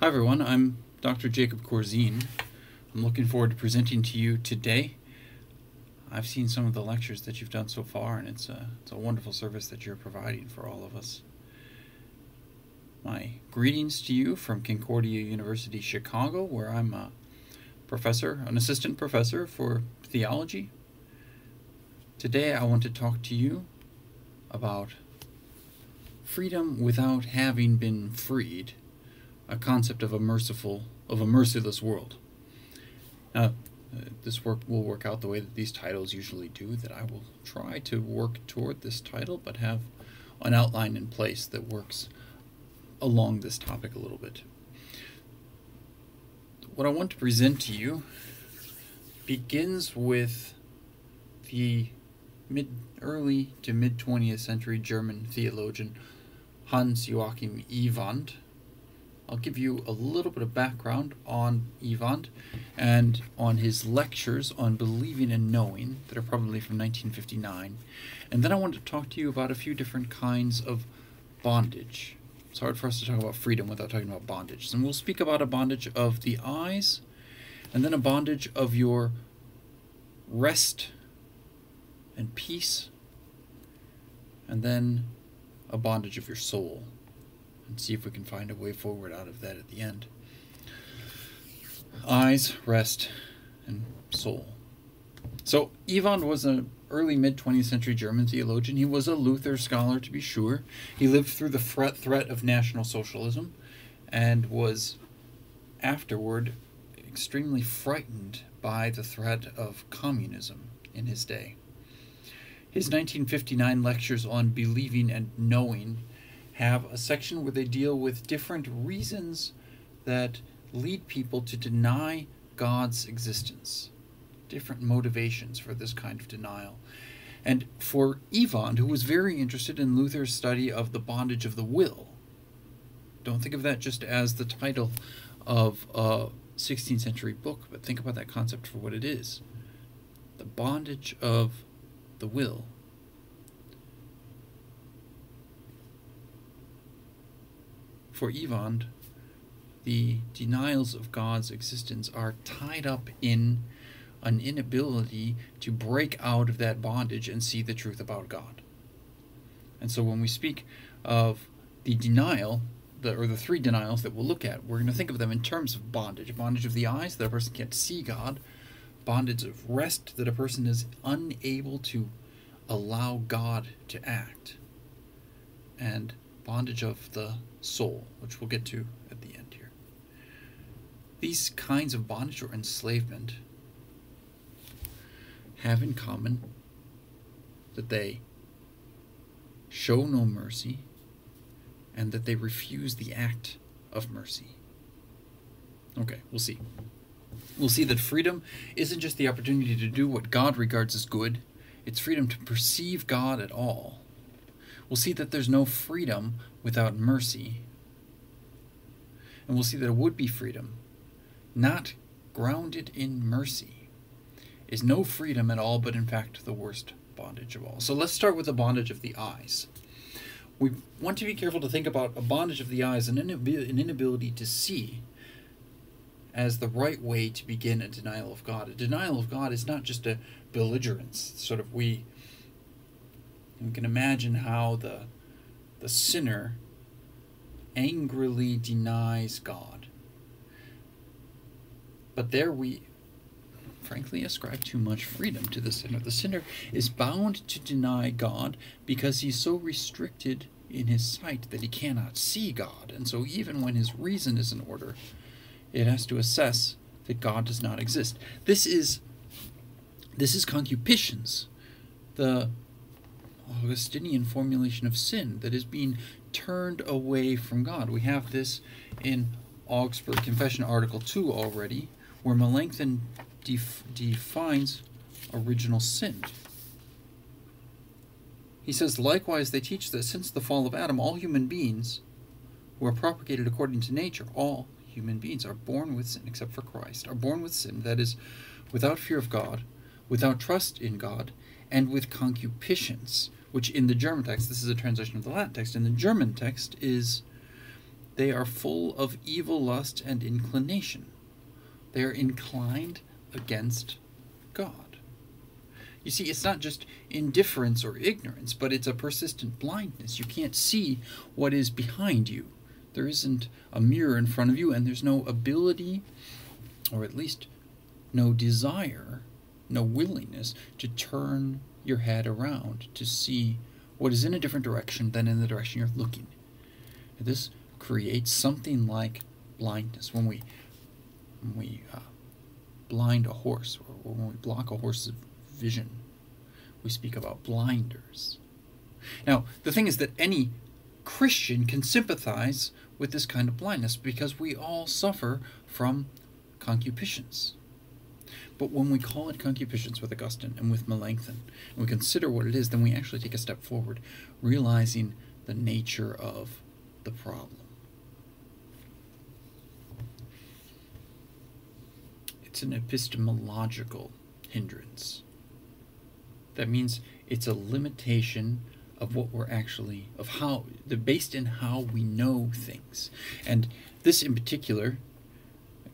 Hi, everyone. I'm Dr. Jacob Corzine. I'm looking forward to presenting to you today. I've seen some of the lectures that you've done so far, and it's a, it's a wonderful service that you're providing for all of us. My greetings to you from Concordia University, Chicago, where I'm a professor, an assistant professor for theology. Today, I want to talk to you about freedom without having been freed a concept of a merciful, of a merciless world. Now, uh, this work will work out the way that these titles usually do, that I will try to work toward this title, but have an outline in place that works along this topic a little bit. What I want to present to you begins with the mid early to mid 20th century German theologian Hans Joachim Iwand I'll give you a little bit of background on Iwand and on his lectures on believing and knowing that are probably from 1959. And then I want to talk to you about a few different kinds of bondage. It's hard for us to talk about freedom without talking about bondage. And we'll speak about a bondage of the eyes, and then a bondage of your rest and peace, and then a bondage of your soul and see if we can find a way forward out of that at the end. Eyes, rest, and soul. So, Iwand was an early mid 20th century German theologian. He was a Luther scholar, to be sure. He lived through the threat of National Socialism and was afterward extremely frightened by the threat of communism in his day. His 1959 lectures on believing and knowing have a section where they deal with different reasons that lead people to deny God's existence, different motivations for this kind of denial. And for Iwand, who was very interested in Luther's study of the bondage of the will, don't think of that just as the title of a 16th century book, but think about that concept for what it is the bondage of the will. For Iwand, the denials of God's existence are tied up in an inability to break out of that bondage and see the truth about God. And so when we speak of the denial, the, or the three denials that we'll look at, we're going to think of them in terms of bondage. Bondage of the eyes, that a person can't see God, bondage of rest, that a person is unable to allow God to act, and bondage of the soul, which we'll get to at the end here. These kinds of bondage or enslavement have in common that they show no mercy and that they refuse the act of mercy. Okay, we'll see. We'll see that freedom isn't just the opportunity to do what God regards as good, it's freedom to perceive God at all we'll see that there's no freedom without mercy. And we'll see that a would be freedom, not grounded in mercy, is no freedom at all, but in fact the worst bondage of all. So let's start with the bondage of the eyes. We want to be careful to think about a bondage of the eyes, and an inability to see as the right way to begin a denial of God. A denial of God is not just a belligerence, sort of we we can imagine how the, the sinner angrily denies God. But there we, frankly, ascribe too much freedom to the sinner. The sinner is bound to deny God because he's so restricted in his sight that he cannot see God. And so, even when his reason is in order, it has to assess that God does not exist. This is this is concupiscence. The Augustinian formulation of sin that is being turned away from God. We have this in Augsburg Confession, Article 2 already, where Melanchthon def- defines original sin. He says, likewise, they teach that since the fall of Adam, all human beings who are propagated according to nature, all human beings are born with sin, except for Christ, are born with sin, that is, without fear of God, without trust in God, and with concupiscence which in the German text, this is a translation of the Latin text, in the German text is they are full of evil lust and inclination. They are inclined against God. You see, it's not just indifference or ignorance, but it's a persistent blindness. You can't see what is behind you. There isn't a mirror in front of you, and there's no ability, or at least no desire, no willingness to turn your head around to see what is in a different direction than in the direction you're looking. This creates something like blindness when we when we uh, blind a horse or, or when we block a horse's vision. We speak about blinders. Now, the thing is that any Christian can sympathize with this kind of blindness because we all suffer from concupiscence. But when we call it concupiscence with Augustine and with Melanchthon, and we consider what it is, then we actually take a step forward, realizing the nature of the problem. It's an epistemological hindrance. That means it's a limitation of what we're actually of how they're based in how we know things. And this in particular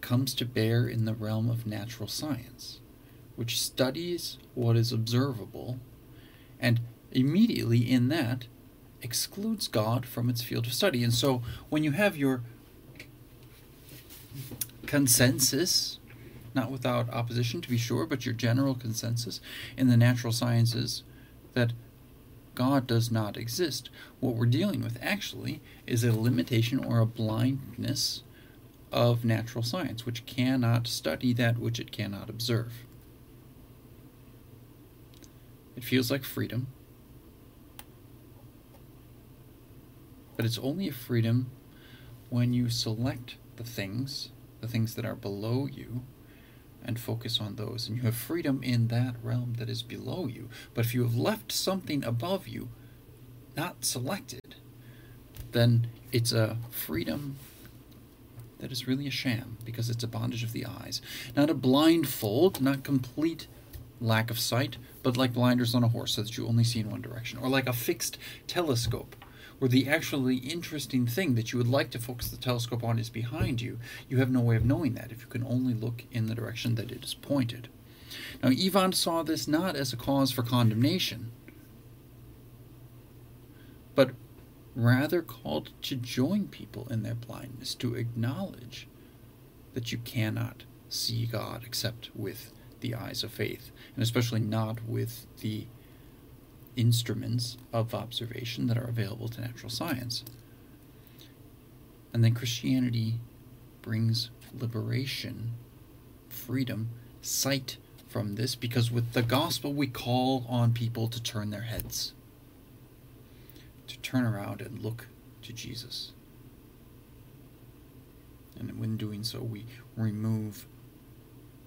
comes to bear in the realm of natural science, which studies what is observable and immediately in that excludes God from its field of study. And so when you have your consensus, not without opposition to be sure, but your general consensus in the natural sciences that God does not exist, what we're dealing with actually is a limitation or a blindness of natural science, which cannot study that which it cannot observe. It feels like freedom, but it's only a freedom when you select the things, the things that are below you, and focus on those. And you have freedom in that realm that is below you. But if you have left something above you, not selected, then it's a freedom that is really a sham because it's a bondage of the eyes. Not a blindfold, not complete lack of sight, but like blinders on a horse so that you only see in one direction. Or like a fixed telescope where the actually interesting thing that you would like to focus the telescope on is behind you, you have no way of knowing that if you can only look in the direction that it is pointed. Now, Iwand saw this not as a cause for condemnation, but rather called to join people in their blindness, to acknowledge that you cannot see God except with the eyes of faith, and especially not with the instruments of observation that are available to natural science. And then Christianity brings liberation, freedom, sight from this, because with the gospel we call on people to turn their heads, to turn around and look to Jesus. And when doing so, we remove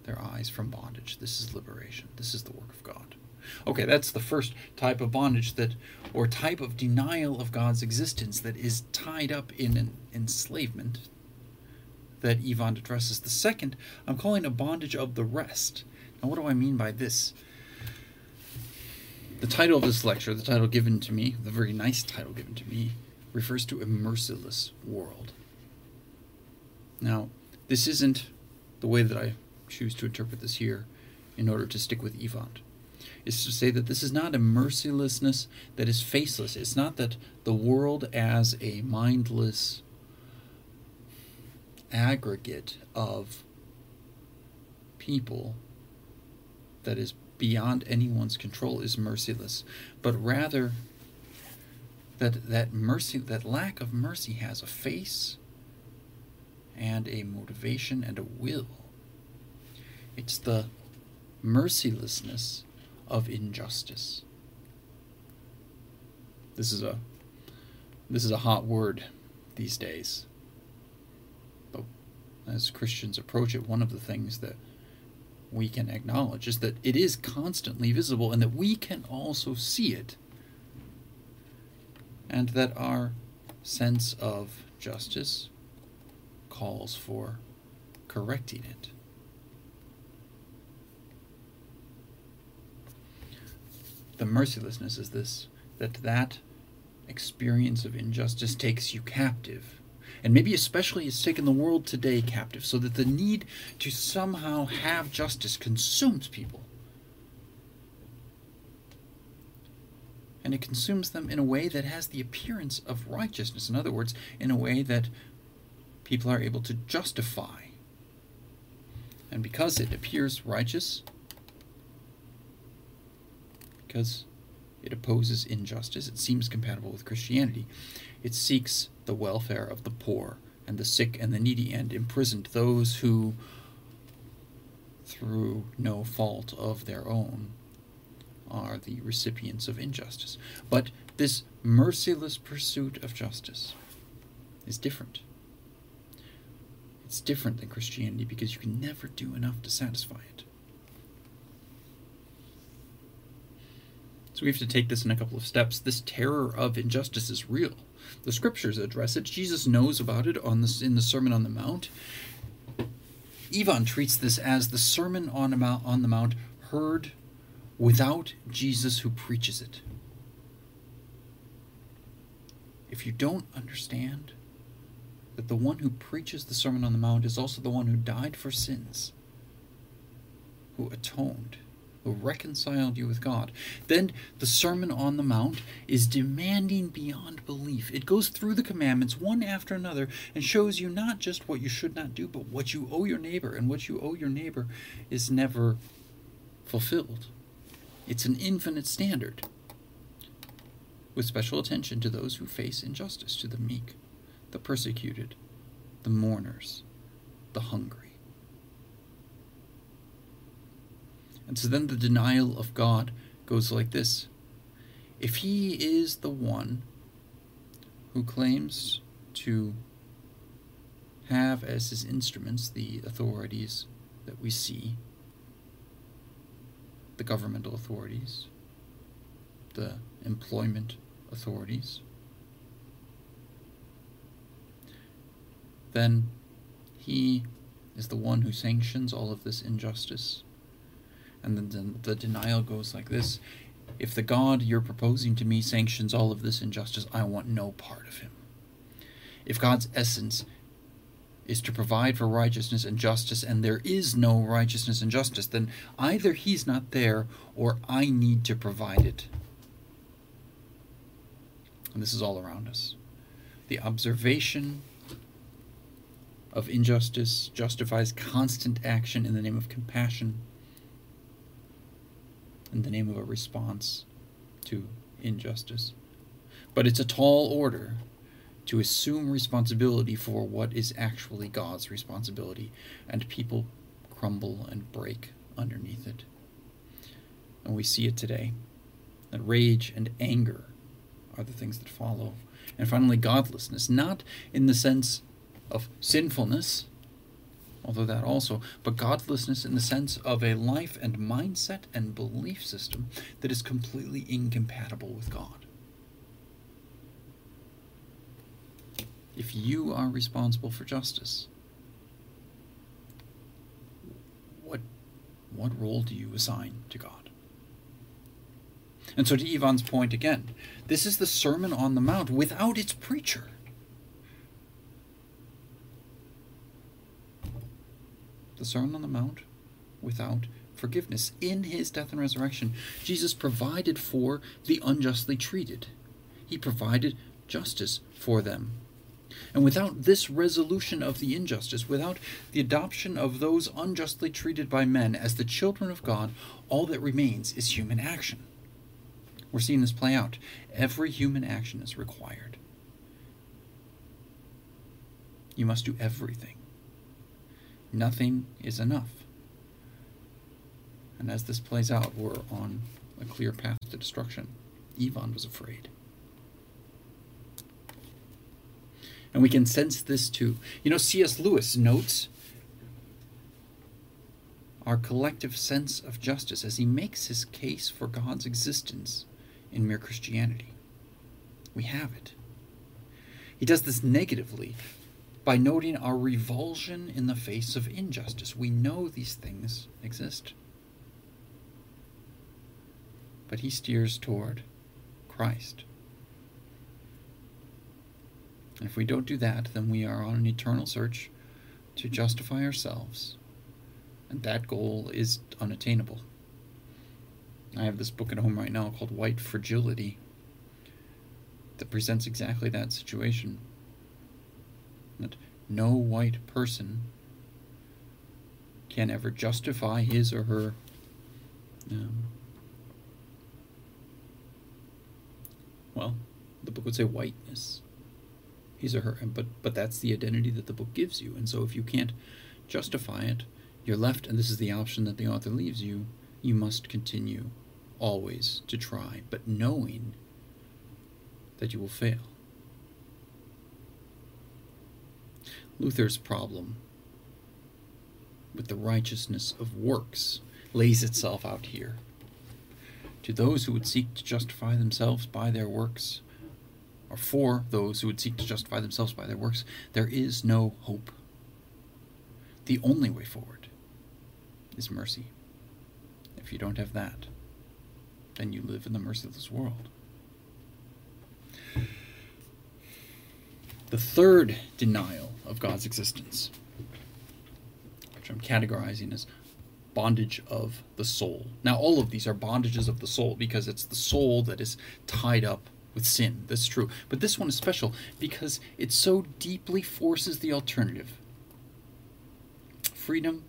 their eyes from bondage. This is liberation. This is the work of God. Okay, that's the first type of bondage that, or type of denial of God's existence that is tied up in an enslavement that Iwand addresses. The second, I'm calling a bondage of the rest. Now, what do I mean by this? The title of this lecture, the title given to me, the very nice title given to me, refers to a merciless world. Now, this isn't the way that I choose to interpret this here in order to stick with Iwand is to say that this is not a mercilessness that is faceless. It's not that the world as a mindless aggregate of people that is beyond anyone's control is merciless, but rather that that mercy that lack of mercy has a face and a motivation and a will. It's the mercilessness of injustice. This is a this is a hot word these days. But as Christians approach it, one of the things that we can acknowledge is that it is constantly visible and that we can also see it. And that our sense of justice calls for correcting it. the mercilessness is this that that experience of injustice takes you captive and maybe especially has taken the world today captive, so that the need to somehow have justice consumes people. And it consumes them in a way that has the appearance of righteousness. In other words, in a way that people are able to justify. And because it appears righteous, because it opposes injustice, it seems compatible with Christianity, it seeks the welfare of the poor and the sick and the needy and imprisoned, those who, through no fault of their own, are the recipients of injustice. But this merciless pursuit of justice is different. It's different than Christianity because you can never do enough to satisfy it. So we have to take this in a couple of steps. This terror of injustice is real. The scriptures address it. Jesus knows about it on this in the Sermon on the Mount. Iwand treats this as the Sermon on the Mount, on the Mount heard without Jesus who preaches it. If you don't understand that the one who preaches the Sermon on the Mount is also the one who died for sins, who atoned, who reconciled you with God. Then the Sermon on the Mount is demanding beyond belief. It goes through the commandments one after another and shows you not just what you should not do, but what you owe your neighbor. And what you owe your neighbor is never fulfilled. It's an infinite standard, with special attention to those who face injustice, to the meek, the persecuted, the mourners, the hungry. And so then the denial of God goes like this If he is the one who claims to have as his instruments the authorities that we see, the governmental authorities, the employment authorities, then he is the one who sanctions all of this injustice. And then the, the denial goes like this If the God you're proposing to me sanctions all of this injustice, I want no part of him. If God's essence is to provide for righteousness and justice, and there is no righteousness and justice, then either He's not there or I need to provide it. And this is all around us. The observation of injustice justifies constant action in the name of compassion, in the name of a response to injustice. But it's a tall order to assume responsibility for what is actually God's responsibility, and people crumble and break underneath it. And we see it today that rage and anger are the things that follow. And finally, godlessness, not in the sense of sinfulness, although that also, but godlessness in the sense of a life and mindset and belief system that is completely incompatible with God. if you are responsible for justice, what, what role do you assign to God? And so, to Iwand's point again, this is the Sermon on the Mount without its preacher. The Sermon on the Mount without forgiveness. In his death and resurrection, Jesus provided for the unjustly treated, he provided justice for them and without this resolution of the injustice, without the adoption of those unjustly treated by men as the children of God, all that remains is human action. We're seeing this play out. Every human action is required. You must do everything. Nothing is enough. And as this plays out, we're on a clear path to destruction. Iwand was afraid. And we can sense this too. You know, C.S. Lewis notes our collective sense of justice as he makes his case for God's existence in mere Christianity. We have it. He does this negatively by noting our revulsion in the face of injustice. We know these things exist. But he steers toward Christ. And if we don't do that, then we are on an eternal search to justify ourselves. And that goal is unattainable. I have this book at home right now called White Fragility that presents exactly that situation. That no white person can ever justify his or her um, well, the book would say whiteness. His or her, but but that's the identity that the book gives you. And so if you can't justify it, you're left, and this is the option that the author leaves you. You must continue always to try, but knowing that you will fail. Luther's problem with the righteousness of works lays itself out here. To those who would seek to justify themselves by their works, or for those who would seek to justify themselves by their works, there is no hope. The only way forward is mercy. If you don't have that, then you live in the merciless world. The third denial of God's existence, which I'm categorizing as bondage of the soul. Now, all of these are bondages of the soul because it's the soul that is tied up with sin. That's true. But this one is special because it so deeply forces the alternative freedom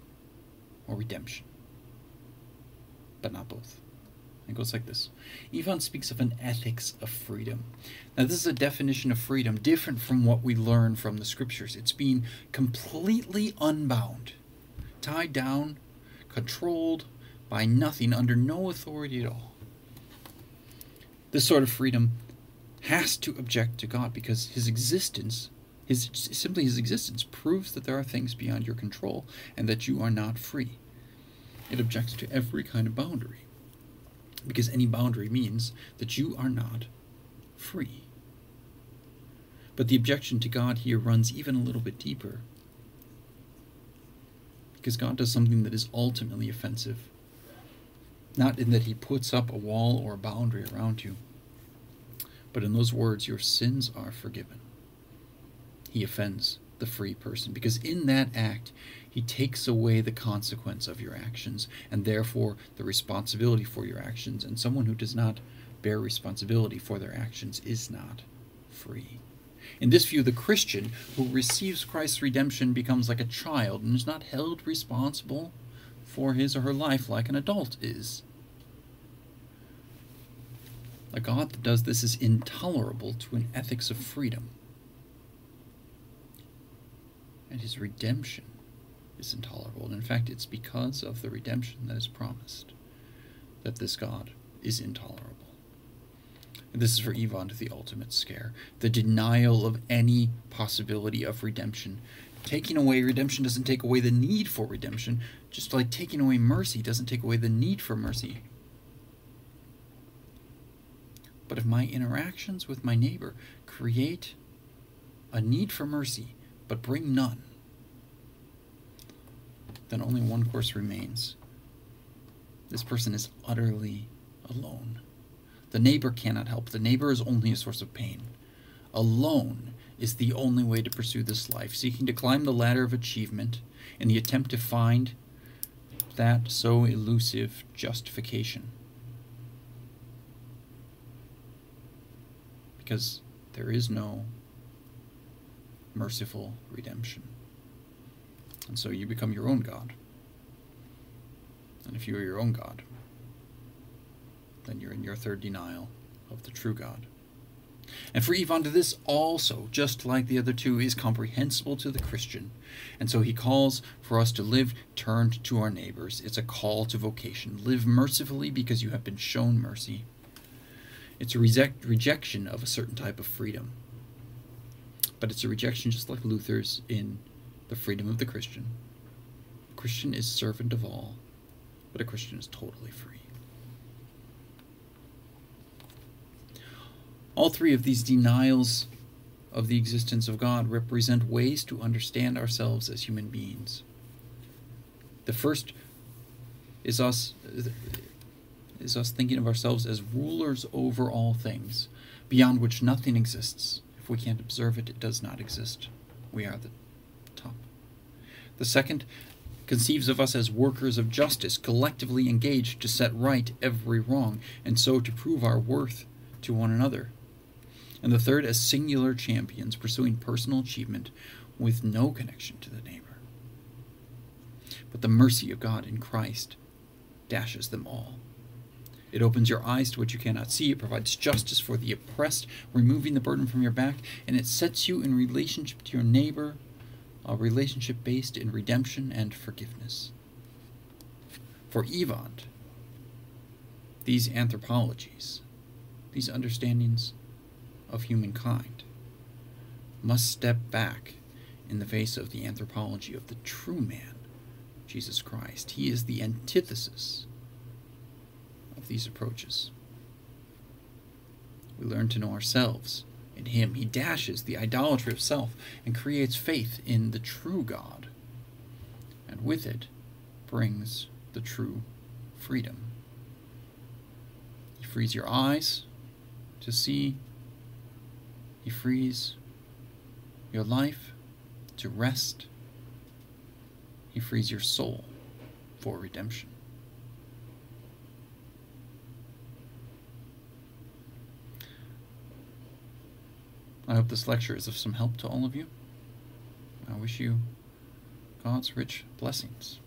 or redemption, but not both. It goes like this Iwand speaks of an ethics of freedom. Now, this is a definition of freedom different from what we learn from the scriptures. It's being completely unbound, tied down, controlled by nothing, under no authority at all. This sort of freedom has to object to God because his existence, his simply his existence, proves that there are things beyond your control and that you are not free. It objects to every kind of boundary because any boundary means that you are not free. But the objection to God here runs even a little bit deeper. Because God does something that is ultimately offensive. Not in that he puts up a wall or a boundary around you, but in those words, your sins are forgiven. He offends the free person because in that act, he takes away the consequence of your actions and therefore the responsibility for your actions. And someone who does not bear responsibility for their actions is not free. In this view, the Christian who receives Christ's redemption becomes like a child and is not held responsible for his or her life like an adult is. A God that does this is intolerable to an ethics of freedom. And his redemption is intolerable. And in fact, it's because of the redemption that is promised that this God is intolerable. And this is for Iwand to the ultimate scare the denial of any possibility of redemption. Taking away redemption doesn't take away the need for redemption, just like taking away mercy doesn't take away the need for mercy. But if my interactions with my neighbor create a need for mercy but bring none, then only one course remains. This person is utterly alone. The neighbor cannot help. The neighbor is only a source of pain. Alone is the only way to pursue this life, seeking to climb the ladder of achievement in the attempt to find that so elusive justification. Because there is no merciful redemption. And so you become your own God. And if you are your own God, then you're in your third denial of the true God. And for Iwand, this also, just like the other two, is comprehensible to the Christian. And so he calls for us to live turned to our neighbors. It's a call to vocation. Live mercifully because you have been shown mercy. It's a reject, rejection of a certain type of freedom. But it's a rejection just like Luther's in the freedom of the Christian. A Christian is servant of all, but a Christian is totally free. All three of these denials of the existence of God represent ways to understand ourselves as human beings. The first is us is us thinking of ourselves as rulers over all things, beyond which nothing exists. If we can't observe it, it does not exist. We are the. The second conceives of us as workers of justice, collectively engaged to set right every wrong, and so to prove our worth to one another. And the third as singular champions pursuing personal achievement with no connection to the neighbor. But the mercy of God in Christ dashes them all. It opens your eyes to what you cannot see. It provides justice for the oppressed, removing the burden from your back, and it sets you in relationship to your neighbor, a relationship based in redemption and forgiveness. For Iwand, these anthropologies, these understandings of humankind, must step back in the face of the anthropology of the true man, Jesus Christ. He is the antithesis of these approaches. We learn to know ourselves in Him. He dashes the idolatry of self and creates faith in the true God, and with it brings the true freedom. He frees your eyes to see, He frees your life to rest, He frees your soul for redemption. I hope this lecture is of some help to all of you. I wish you God's rich blessings.